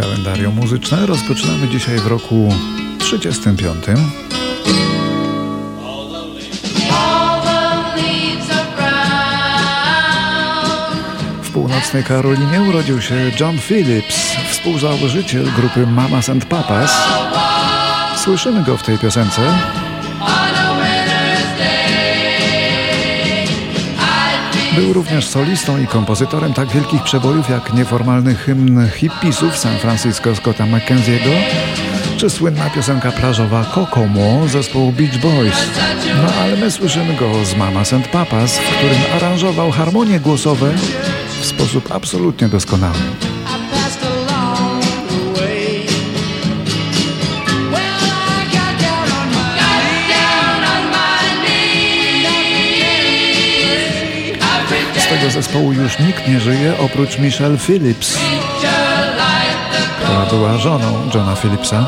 kalendarium muzyczne. Rozpoczynamy dzisiaj w roku 35. W północnej Karolinie urodził się John Phillips, współzałożyciel grupy Mamas and Papas. Słyszymy go w tej piosence. Był również solistą i kompozytorem tak wielkich przebojów jak nieformalny hymn hippisów San Francisco Scotta McKenzie'ego czy słynna piosenka plażowa Kokomo zespołu Beach Boys. No ale my słyszymy go z Mama and Papas, w którym aranżował harmonie głosowe w sposób absolutnie doskonały. Tego zespołu już nikt nie żyje oprócz Michelle Phillips, która była żoną Johna Phillipsa.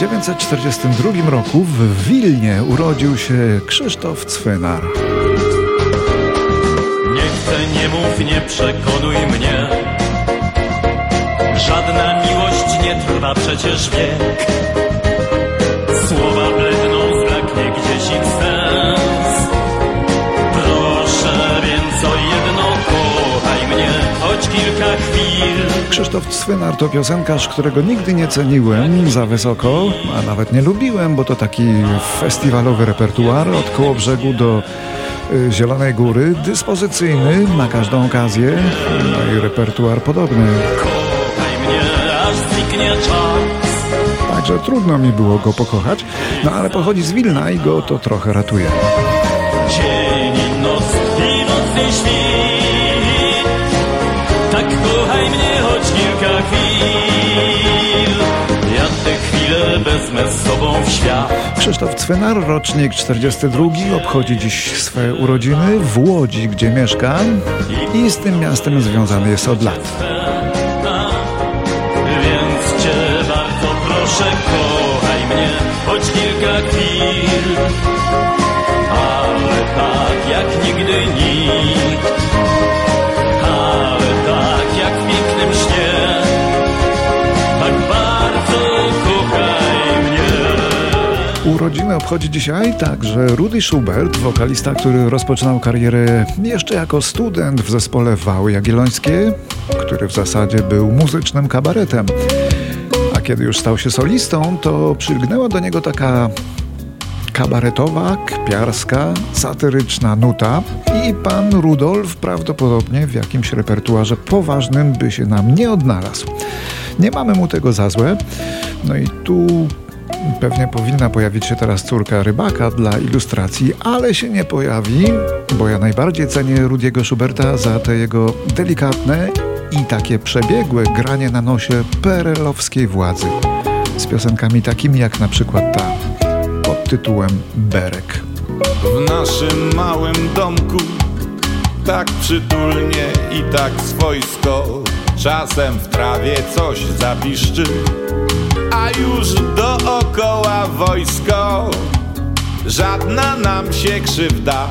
1942 roku w Wilnie urodził się Krzysztof Cwynar. Nie chcę, nie mów, nie przekonuj mnie. Żadna miłość nie trwa przecież wiek. Krzysztof Cwynar to piosenkarz, którego nigdy nie ceniłem za wysoko, a nawet nie lubiłem, bo to taki festiwalowy repertuar od koło brzegu do y, Zielonej Góry, dyspozycyjny na każdą okazję, no i repertuar podobny. Także trudno mi było go pokochać, no ale pochodzi z Wilna i go to trochę ratuje. Chwile wezmę z sobą w świat Krzysztof Cwynar, rocznik 42, obchodzi dziś swoje urodziny w Łodzi, gdzie mieszka i z tym miastem związany jest od lat. Więc cię bardzo proszę kochaj Urodziny obchodzi dzisiaj także Rudy Schubert, wokalista, który rozpoczynał karierę jeszcze jako student w zespole Wały Jagiellońskie, który w zasadzie był muzycznym kabaretem. A kiedy już stał się solistą, to przylgnęła do niego taka kabaretowa, kpiarska, satyryczna nuta i pan Rudolf prawdopodobnie w jakimś repertuarze poważnym by się nam nie odnalazł. Nie mamy mu tego za złe. No i tu pewnie powinna pojawić się teraz córka rybaka dla ilustracji, ale się nie pojawi, bo ja najbardziej cenię Rudiego Schuberta za te jego delikatne i takie przebiegłe granie na nosie perelowskiej władzy. Z piosenkami takimi jak na przykład ta pod tytułem Berek. W naszym małym domku tak przytulnie i tak swojsko Czasem w trawie coś zapiszczy A już dookoła wojsko. Żadna nam się krzywda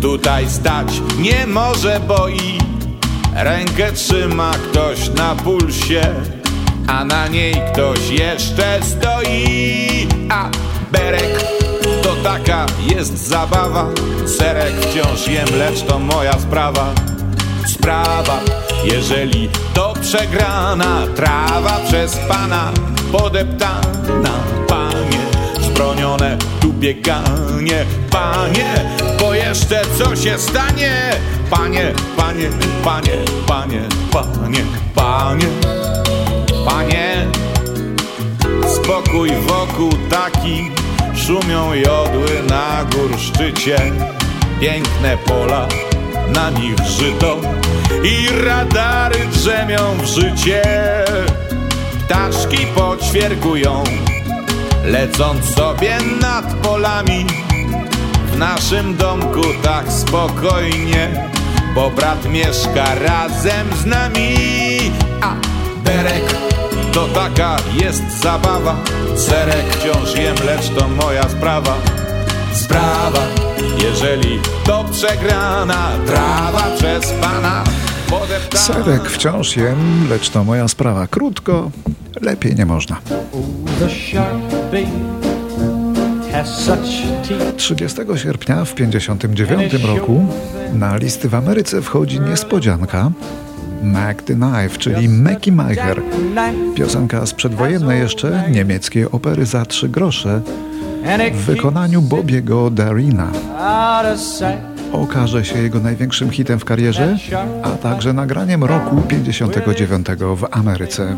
Tutaj stać nie może, bo i Rękę trzyma ktoś na pulsie A na niej ktoś jeszcze stoi. A berek to taka jest zabawa Serek wciąż jem, lecz to moja sprawa. Sprawa, jeżeli to przegrana Trawa przez pana podeptana Panie, zbronione tu bieganie. Panie, bo jeszcze co się stanie? Panie, panie, panie, panie, panie, panie Panie, spokój wokół taki Szumią jodły na gór szczycie Piękne pola, na nich żyto I radary drzemią w życie Ptaszki poćwierkują Lecąc sobie nad polami W naszym domku tak spokojnie bo brat mieszka razem z nami. A Derek, to taka jest zabawa. Serek wciąż jem, lecz to moja sprawa. Sprawa, jeżeli to przegrana, trawa przez pana. Serek wciąż jem, lecz to moja sprawa. Krótko, lepiej nie można. The shark bait has such teeth. 30 sierpnia w 59 roku na listy w Ameryce wchodzi niespodzianka Mac the Knife, czyli Mackie Meicher. Piosenka z przedwojennej jeszcze niemieckiej opery za trzy grosze w wykonaniu Bobiego Darina. Okaże się jego największym hitem w karierze, a także nagraniem roku 59 w Ameryce.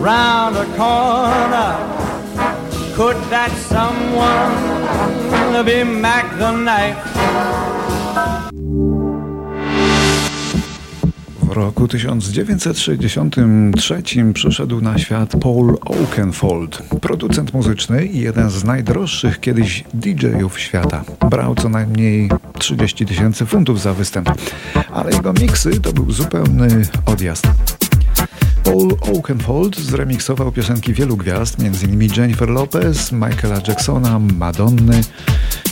Round a corner. Could that someone be Mac the Knife? W roku 1963 przyszedł na świat Paul Oakenfold, producent muzyczny i jeden z najdroższych kiedyś DJ-ów świata. Brał co najmniej 30 tysięcy funtów za występ, ale jego miksy to był zupełny odjazd. Paul Oakenfold zremiksował piosenki wielu gwiazd, m.in. Jennifer Lopez, Michaela Jacksona, Madonny.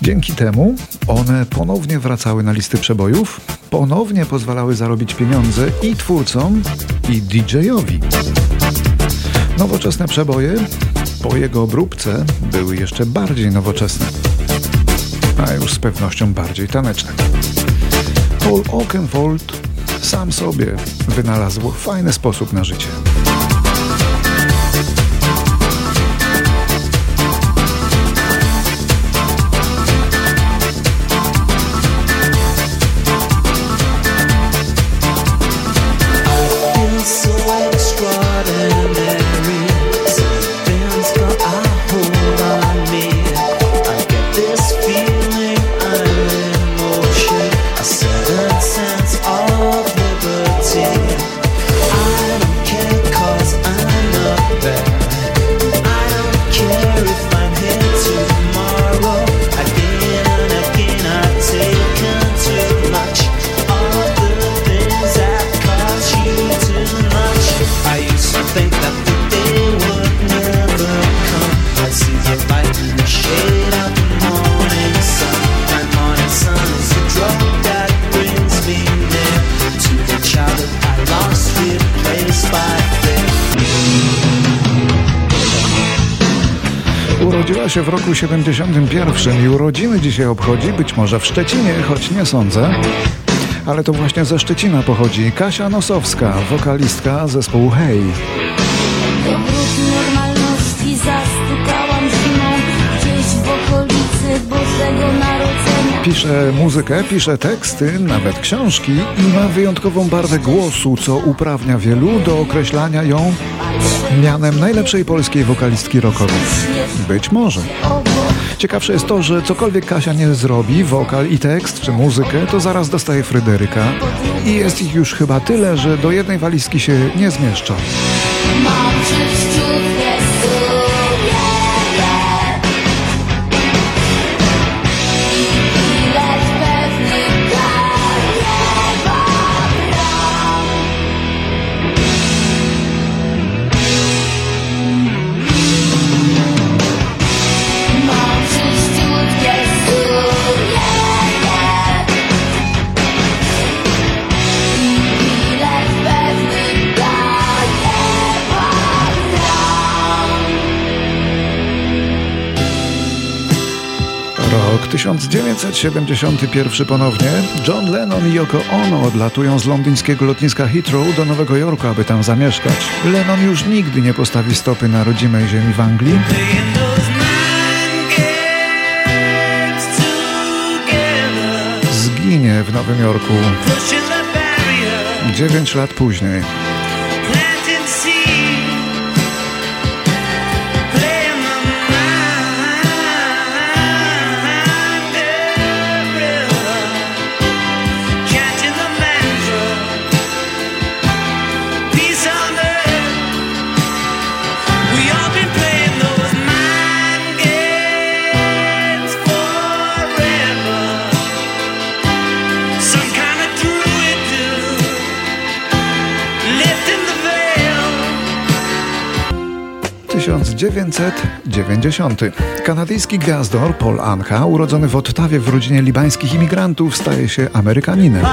Dzięki temu one ponownie wracały na listy przebojów, ponownie pozwalały zarobić pieniądze i twórcom, i DJ-owi. Nowoczesne przeboje po jego obróbce były jeszcze bardziej nowoczesne, a już z pewnością bardziej taneczne. Paul Oakenfold sam sobie wynalazł fajny sposób na życie. Urodziła się w roku 71 i urodziny dzisiaj obchodzi, być może w Szczecinie, choć nie sądzę. Ale to właśnie ze Szczecina pochodzi Kasia Nosowska, wokalistka zespołu Hej. Pisze muzykę, pisze teksty, nawet książki i ma wyjątkową barwę głosu, co uprawnia wielu do określania ją mianem najlepszej polskiej wokalistki rockowej. Być może. Ciekawsze jest to, że cokolwiek Kasia nie zrobi, wokal i tekst czy muzykę, to zaraz dostaje Fryderyka i jest ich już chyba tyle, że do jednej walizki się nie zmieszczą. Rok 1971 ponownie. John Lennon i Yoko Ono odlatują z londyńskiego lotniska Heathrow do Nowego Jorku, aby tam zamieszkać. Lennon już nigdy nie postawi stopy na rodzimej ziemi w Anglii. Zginie w Nowym Jorku dziewięć lat później. 1990. Kanadyjski gwiazdor Paul Anka, urodzony w Ottawie w rodzinie libańskich imigrantów, staje się Amerykaninem.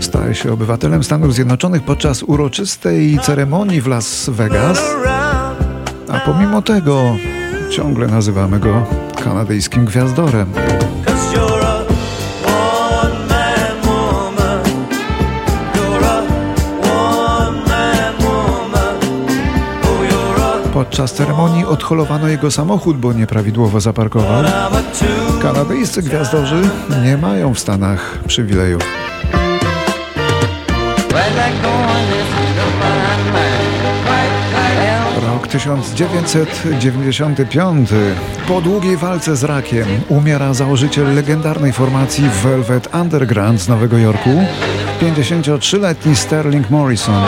Staje się obywatelem Stanów Zjednoczonych podczas uroczystej ceremonii w Las Vegas, a pomimo tego ciągle nazywamy go kanadyjskim gwiazdorem. Podczas ceremonii odholowano jego samochód, bo nieprawidłowo zaparkował. Kanadyjscy gwiazdorzy nie mają w Stanach przywilejów. Rok 1995. Po długiej walce z rakiem umiera założyciel legendarnej formacji Velvet Underground z Nowego Jorku, 53-letni Sterling Morrison.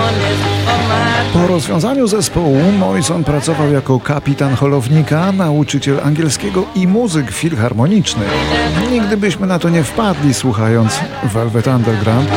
Po rozwiązaniu zespołu Morrison pracował jako kapitan holownika, nauczyciel angielskiego i muzyk filharmoniczny. Nigdy byśmy na to nie wpadli słuchając Velvet Underground.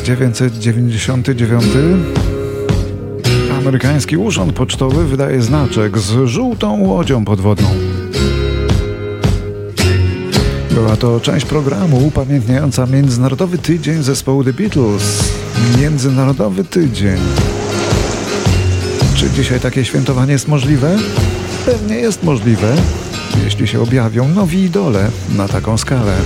1999 Amerykański Urząd Pocztowy wydaje znaczek z żółtą łodzią podwodną. Była to część programu upamiętniająca Międzynarodowy Tydzień zespołu The Beatles. Międzynarodowy Tydzień. Czy dzisiaj takie świętowanie jest możliwe? Pewnie jest możliwe, jeśli się objawią nowi idole na taką skalę.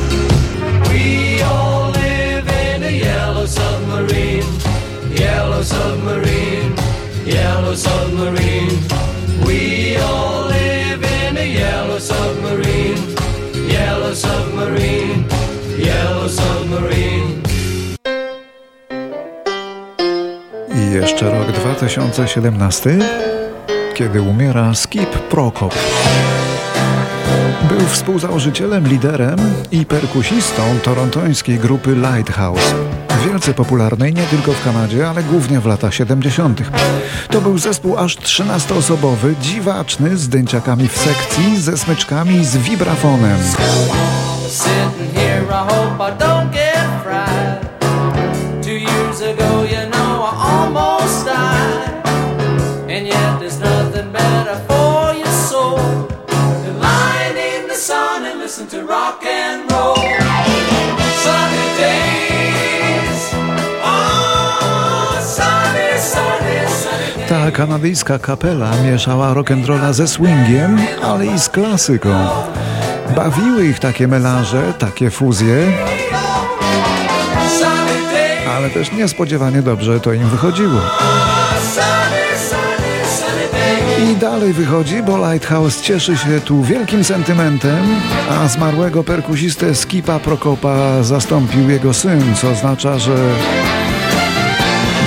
Submarine. Yellow submarine. We all live in a yellow submarine. Yellow submarine. Yellow submarine. I jeszcze rok 2017, kiedy umiera Skip Prokop. Był współzałożycielem, liderem i perkusistą torontońskiej grupy Lighthouse. Wielce popularnej nie tylko w Kanadzie, ale głównie w latach 70. To był zespół aż 13-osobowy, dziwaczny, z dęciakami w sekcji, ze smyczkami i z wibrafonem. Here, I hope I kanadyjska kapela mieszała rock'n'rolla ze swingiem, ale i z klasyką. Bawiły ich takie melanże, takie fuzje, ale też niespodziewanie dobrze to im wychodziło. I dalej wychodzi, bo Lighthouse cieszy się tu wielkim sentymentem, a zmarłego perkusistę Skipa Prokopa zastąpił jego syn, co oznacza, że,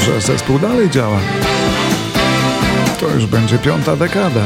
że zespół dalej działa. Już będzie piąta dekada.